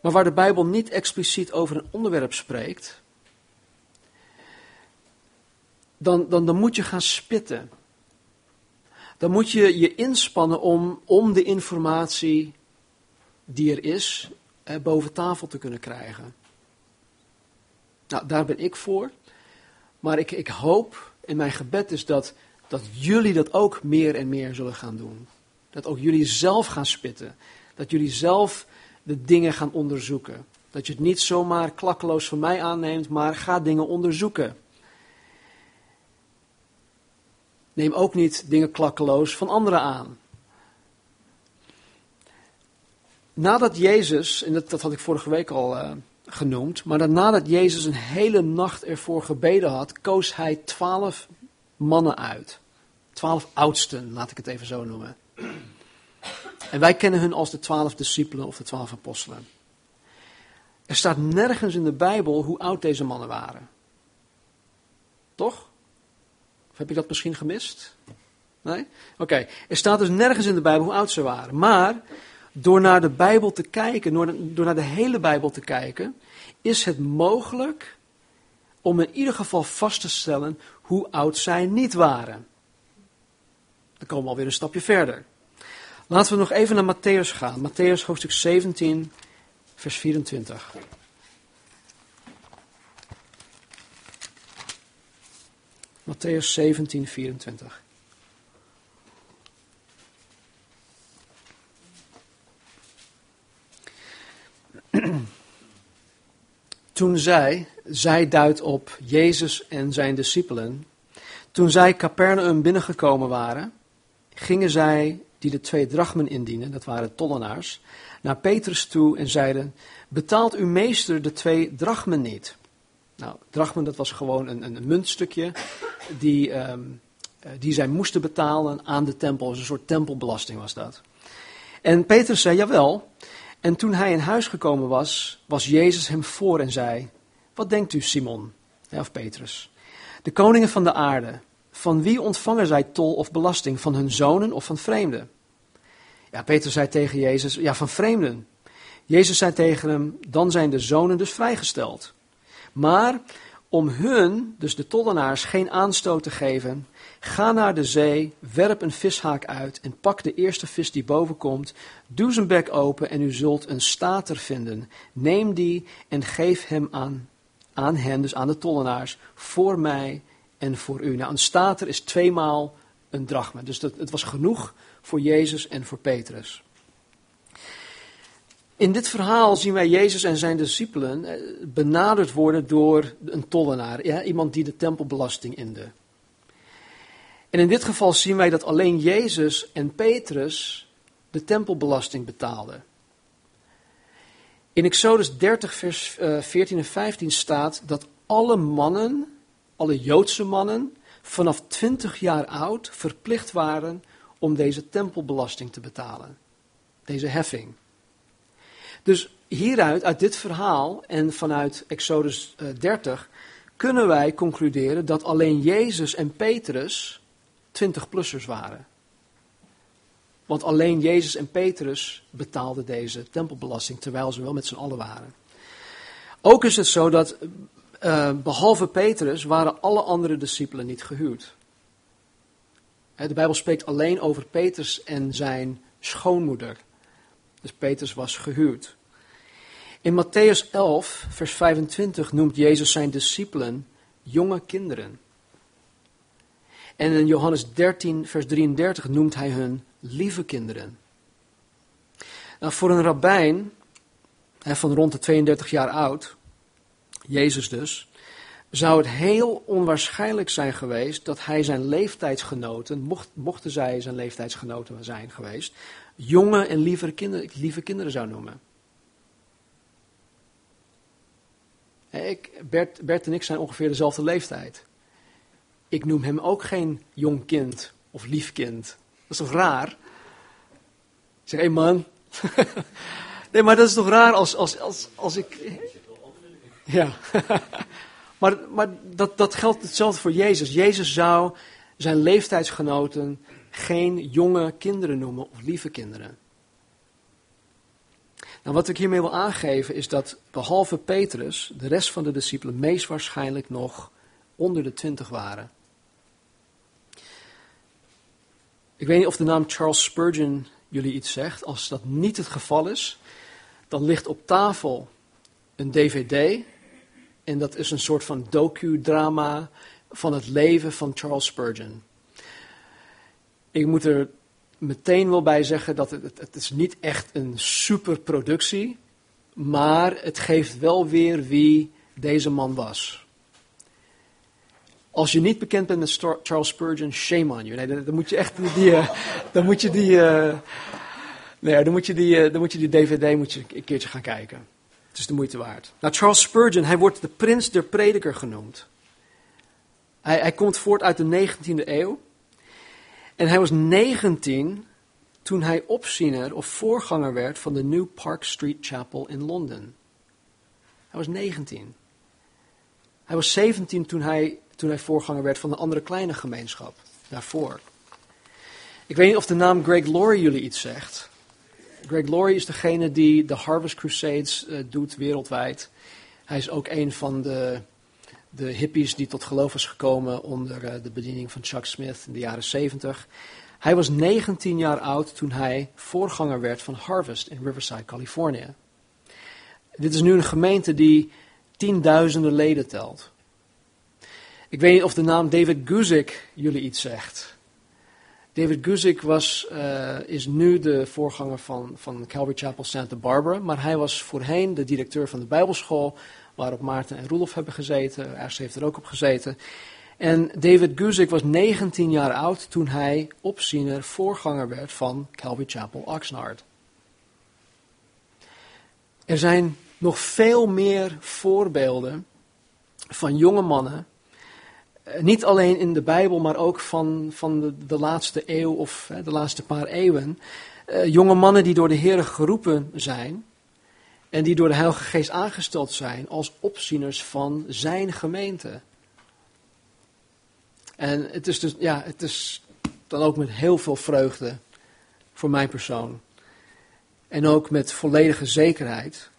Maar waar de Bijbel niet expliciet over een onderwerp spreekt, dan, dan, dan moet je gaan spitten. Dan moet je je inspannen om, om de informatie die er is, eh, boven tafel te kunnen krijgen. Nou, daar ben ik voor. Maar ik, ik hoop, in mijn gebed is dat, dat jullie dat ook meer en meer zullen gaan doen. Dat ook jullie zelf gaan spitten. Dat jullie zelf de dingen gaan onderzoeken. Dat je het niet zomaar klakkeloos van mij aanneemt, maar ga dingen onderzoeken. Neem ook niet dingen klakkeloos van anderen aan. Nadat Jezus, en dat, dat had ik vorige week al uh, genoemd, maar dat nadat Jezus een hele nacht ervoor gebeden had, koos hij twaalf mannen uit. Twaalf oudsten, laat ik het even zo noemen. En wij kennen hun als de twaalf discipelen of de twaalf apostelen. Er staat nergens in de Bijbel hoe oud deze mannen waren. Toch? Of heb je dat misschien gemist? Nee? Oké, er staat dus nergens in de Bijbel hoe oud ze waren. Maar door naar de Bijbel te kijken, door, naar de hele Bijbel te kijken, is het mogelijk om in ieder geval vast te stellen hoe oud zij niet waren. Dan komen we alweer een stapje verder. Laten we nog even naar Matthäus gaan. Matthäus hoofdstuk 17, vers 24. Matthäus 17, 24. Toen zij, zij duidt op Jezus en zijn discipelen, toen zij Capernaum binnengekomen waren, gingen zij die de twee drachmen indienen, dat waren tollenaars, naar Petrus toe en zeiden, betaalt uw meester de twee drachmen niet? Nou, drachmen dat was gewoon een, een muntstukje die, um, die zij moesten betalen aan de tempel, dus een soort tempelbelasting was dat. En Petrus zei, jawel. En toen hij in huis gekomen was, was Jezus hem voor en zei, wat denkt u Simon, of Petrus? De koningen van de aarde, van wie ontvangen zij tol of belasting? Van hun zonen of van vreemden? Ja, Peter zei tegen Jezus, ja, van vreemden. Jezus zei tegen hem, dan zijn de zonen dus vrijgesteld. Maar om hun, dus de tollenaars, geen aanstoot te geven, ga naar de zee, werp een vishaak uit en pak de eerste vis die boven komt, doe zijn bek open en u zult een stater vinden. Neem die en geef hem aan, aan hen, dus aan de tollenaars, voor mij en voor u. Nou, een stater is tweemaal een drachma. Dus dat, het was genoeg voor Jezus en voor Petrus. In dit verhaal zien wij Jezus en zijn discipelen eh, benaderd worden door een tollenaar, ja, iemand die de tempelbelasting inde. En in dit geval zien wij dat alleen Jezus en Petrus de tempelbelasting betaalden. In Exodus 30, vers 14 eh, en 15 staat dat alle mannen alle Joodse mannen vanaf 20 jaar oud verplicht waren om deze tempelbelasting te betalen. Deze heffing. Dus hieruit, uit dit verhaal en vanuit Exodus 30, eh, kunnen wij concluderen dat alleen Jezus en Petrus 20-plussers waren. Want alleen Jezus en Petrus betaalden deze tempelbelasting, terwijl ze wel met z'n allen waren. Ook is het zo dat uh, behalve Petrus waren alle andere discipelen niet gehuwd. De Bijbel spreekt alleen over Petrus en zijn schoonmoeder. Dus Petrus was gehuwd. In Matthäus 11, vers 25 noemt Jezus zijn discipelen jonge kinderen. En in Johannes 13, vers 33 noemt hij hun lieve kinderen. Nou, voor een rabbijn van rond de 32 jaar oud Jezus dus, zou het heel onwaarschijnlijk zijn geweest dat hij zijn leeftijdsgenoten, mocht, mochten zij zijn leeftijdsgenoten zijn geweest, jonge en lieve kinderen, lieve kinderen zou noemen. Ik, Bert, Bert en ik zijn ongeveer dezelfde leeftijd. Ik noem hem ook geen jong kind of lief kind. Dat is toch raar? zeg, hé man. nee, maar dat is toch raar als, als, als, als ik... Ja. maar maar dat, dat geldt hetzelfde voor Jezus. Jezus zou zijn leeftijdsgenoten geen jonge kinderen noemen of lieve kinderen. Nou, wat ik hiermee wil aangeven is dat behalve Petrus, de rest van de discipelen meest waarschijnlijk nog onder de twintig waren. Ik weet niet of de naam Charles Spurgeon jullie iets zegt. Als dat niet het geval is, dan ligt op tafel een DVD. En dat is een soort van docudrama van het leven van Charles Spurgeon. Ik moet er meteen wel bij zeggen dat het, het, is niet echt een superproductie, maar het geeft wel weer wie deze man was. Als je niet bekend bent met Charles Spurgeon, shame on you. Nee, dan, moet je echt die, uh, dan moet je die, uh, nee, dan moet je die, uh, dan moet je die DVD moet je een keertje gaan kijken. Het is de moeite waard. Nou, Charles Spurgeon, hij wordt de prins der prediker genoemd. Hij, hij komt voort uit de 19e eeuw. En hij was 19 toen hij opziener of voorganger werd van de New Park Street Chapel in Londen. Hij was 19. Hij was 17 toen hij, toen hij voorganger werd van een andere kleine gemeenschap daarvoor. Ik weet niet of de naam Greg Laurie jullie iets zegt. Greg Laurie is degene die de Harvest Crusades uh, doet wereldwijd. Hij is ook een van de, de hippies die tot geloof is gekomen onder uh, de bediening van Chuck Smith in de jaren 70. Hij was 19 jaar oud toen hij voorganger werd van Harvest in Riverside, Californië. Dit is nu een gemeente die tienduizenden leden telt. Ik weet niet of de naam David Guzik jullie iets zegt. David Guzik was, uh, is nu de voorganger van, van Calvary Chapel Santa Barbara, maar hij was voorheen de directeur van de Bijbelschool, waarop Maarten en Roelof hebben gezeten. Ers heeft er ook op gezeten. En David Guzik was 19 jaar oud toen hij opziener voorganger werd van Calvary Chapel Oxnard. Er zijn nog veel meer voorbeelden van jonge mannen, eh, niet alleen in de Bijbel, maar ook van, van de, de laatste eeuw of de laatste paar eeuwen. Uh, jonge mannen die door de Heer geroepen zijn en die door de Heilige Geest aangesteld zijn als opzieners van zijn gemeente. En het is dus, ja, het is dan ook met heel veel vreugde voor mijn persoon. En ook met volledige zekerheid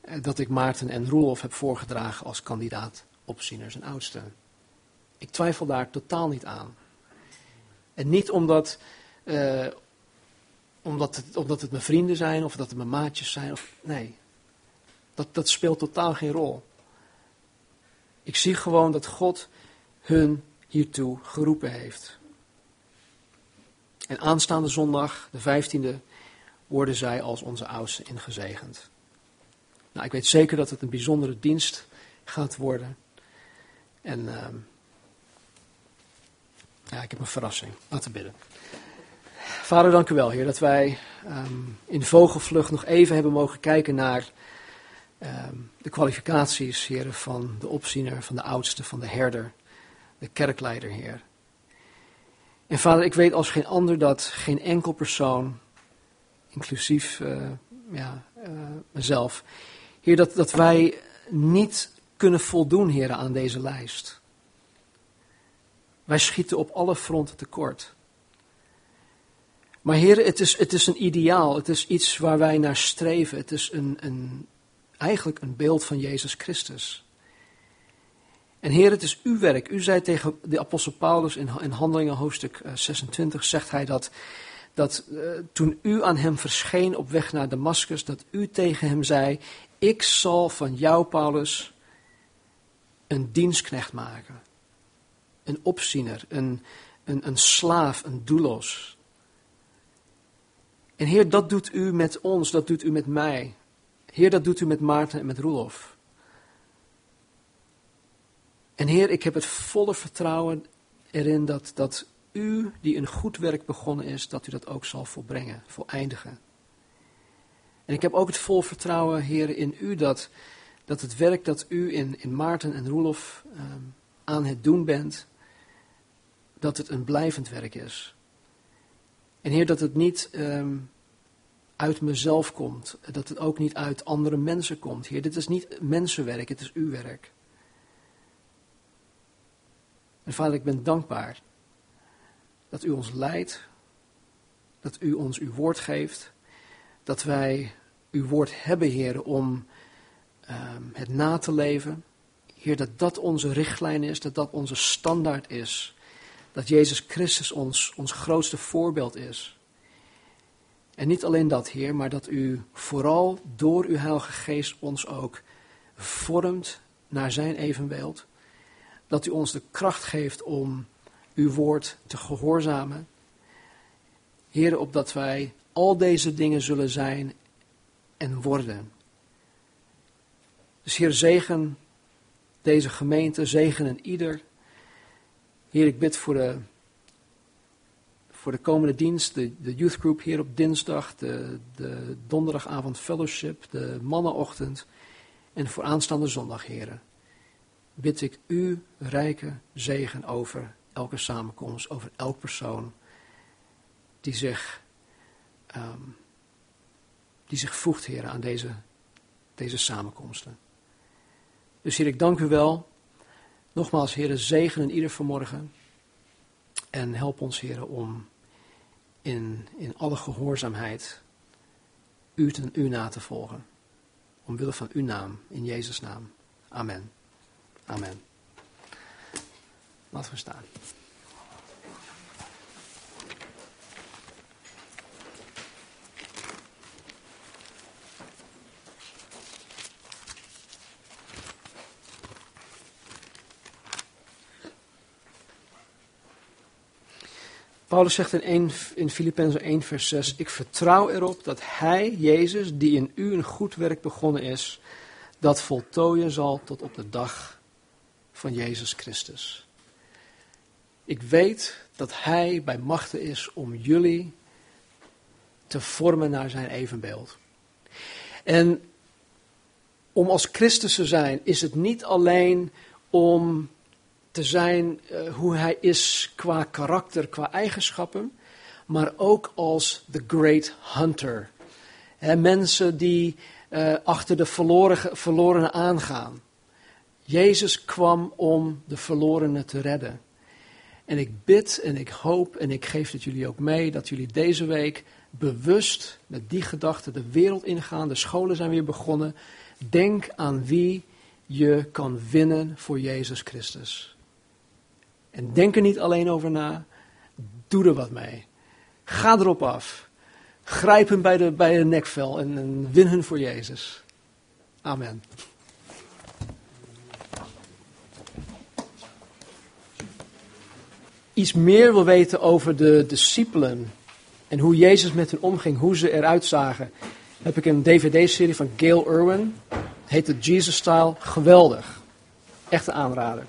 eh, dat ik Maarten en Roelof heb voorgedragen als kandidaat opzieners en oudsten. Ik twijfel daar totaal niet aan. En niet omdat, uh, omdat, het, omdat het mijn vrienden zijn of dat het mijn maatjes zijn. Of, nee, dat, dat speelt totaal geen rol. Ik zie gewoon dat God hun hiertoe geroepen heeft. En aanstaande zondag, de 15e, worden zij als onze oudsten ingezegend. Nou, ik weet zeker dat het een bijzondere dienst gaat worden. En ja, ik heb een verrassing. Laten we bidden. Vader, dank u wel, Heer, dat wij um, in vogelvlucht nog even hebben mogen kijken naar um, de kwalificaties, Heer, van de opziener, van de oudste, van de herder de kerkleider, Heer. En vader, ik weet als geen ander dat geen enkel persoon, inclusief uh, ja, uh, mezelf, Heer, dat, dat wij niet kunnen voldoen, Heer, aan deze lijst. Wij schieten op alle fronten tekort. Maar Heer, het is, het is een ideaal, het is iets waar wij naar streven. Het is een, een, eigenlijk een beeld van Jezus Christus. En Heer, het is uw werk. U zei tegen de apostel Paulus in, in Handelingen hoofdstuk 26, eh, zegt hij dat, dat uh, toen u aan hem verscheen op weg naar Damascus, dat u tegen hem zei, ik zal van jou, Paulus, een dienstknecht maken. Een opziener, een, een, een slaaf, een doulos. En Heer, dat doet u met ons, dat doet u met mij. Heer, dat doet u met Maarten en met Roelof. En Heer, ik heb het volle vertrouwen erin dat, dat u, die een goed werk begonnen is, dat u dat ook zal volbrengen, voleindigen. En ik heb ook het vol vertrouwen, Heer, in u dat, dat het werk dat u in, in Maarten en Roelof um, aan het doen bent, dat het een blijvend werk is. En Heer, dat het niet um, uit mezelf komt. Dat het ook niet uit andere mensen komt. Heer, dit is niet mensenwerk, het is uw werk. En vader, ik ben dankbaar dat u ons leidt, dat u ons uw woord geeft, dat wij uw woord hebben, Heer, om um, het na te leven. Heer, dat dat onze richtlijn is, dat dat onze standaard is. Dat Jezus Christus ons, ons grootste voorbeeld is. En niet alleen dat, Heer, maar dat u vooral door uw Heilige Geest ons ook vormt naar zijn evenbeeld. Dat u ons de kracht geeft om uw woord te gehoorzamen. Heer, opdat wij al deze dingen zullen zijn en worden. Dus Heer, zegen deze gemeente, zegen en ieder. Heer, ik bid voor de, voor de komende dienst, de, de youth group hier op dinsdag, de, de donderdagavond fellowship, de mannenochtend en voor aanstaande zondag, Heer. Bid ik u rijke zegen over elke samenkomst, over elk persoon die zich, um, die zich voegt, Heer, aan deze, deze samenkomsten. Dus Heer, ik dank u wel. Nogmaals, Heer, zegenen ieder vanmorgen. En help ons, Heer, om in, in alle gehoorzaamheid u, ten, u na te volgen. Omwille van uw naam, in Jezus' naam. Amen. Amen. Laten we staan. Paulus zegt in, 1, in Filippenzen 1, vers 6: Ik vertrouw erop dat Hij, Jezus, die in u een goed werk begonnen is, dat voltooien zal tot op de dag van Jezus Christus. Ik weet dat Hij bij machten is om jullie te vormen naar Zijn evenbeeld. En om als Christus te zijn, is het niet alleen om te zijn uh, hoe hij is qua karakter, qua eigenschappen, maar ook als the great hunter. He, mensen die uh, achter de verloren, verlorenen aangaan. Jezus kwam om de verlorenen te redden. En ik bid en ik hoop en ik geef het jullie ook mee dat jullie deze week bewust met die gedachte de wereld ingaan. De scholen zijn weer begonnen. Denk aan wie je kan winnen voor Jezus Christus. En denk er niet alleen over na, doe er wat mee. Ga erop af. Grijp hem bij de, bij de nekvel en, en win hun voor Jezus. Amen. Iets meer wil weten over de discipelen en hoe Jezus met hen omging, hoe ze eruit zagen, heb ik een dvd-serie van Gail Irwin. Heet de Jesus Style. Geweldig. Echt een aanrader.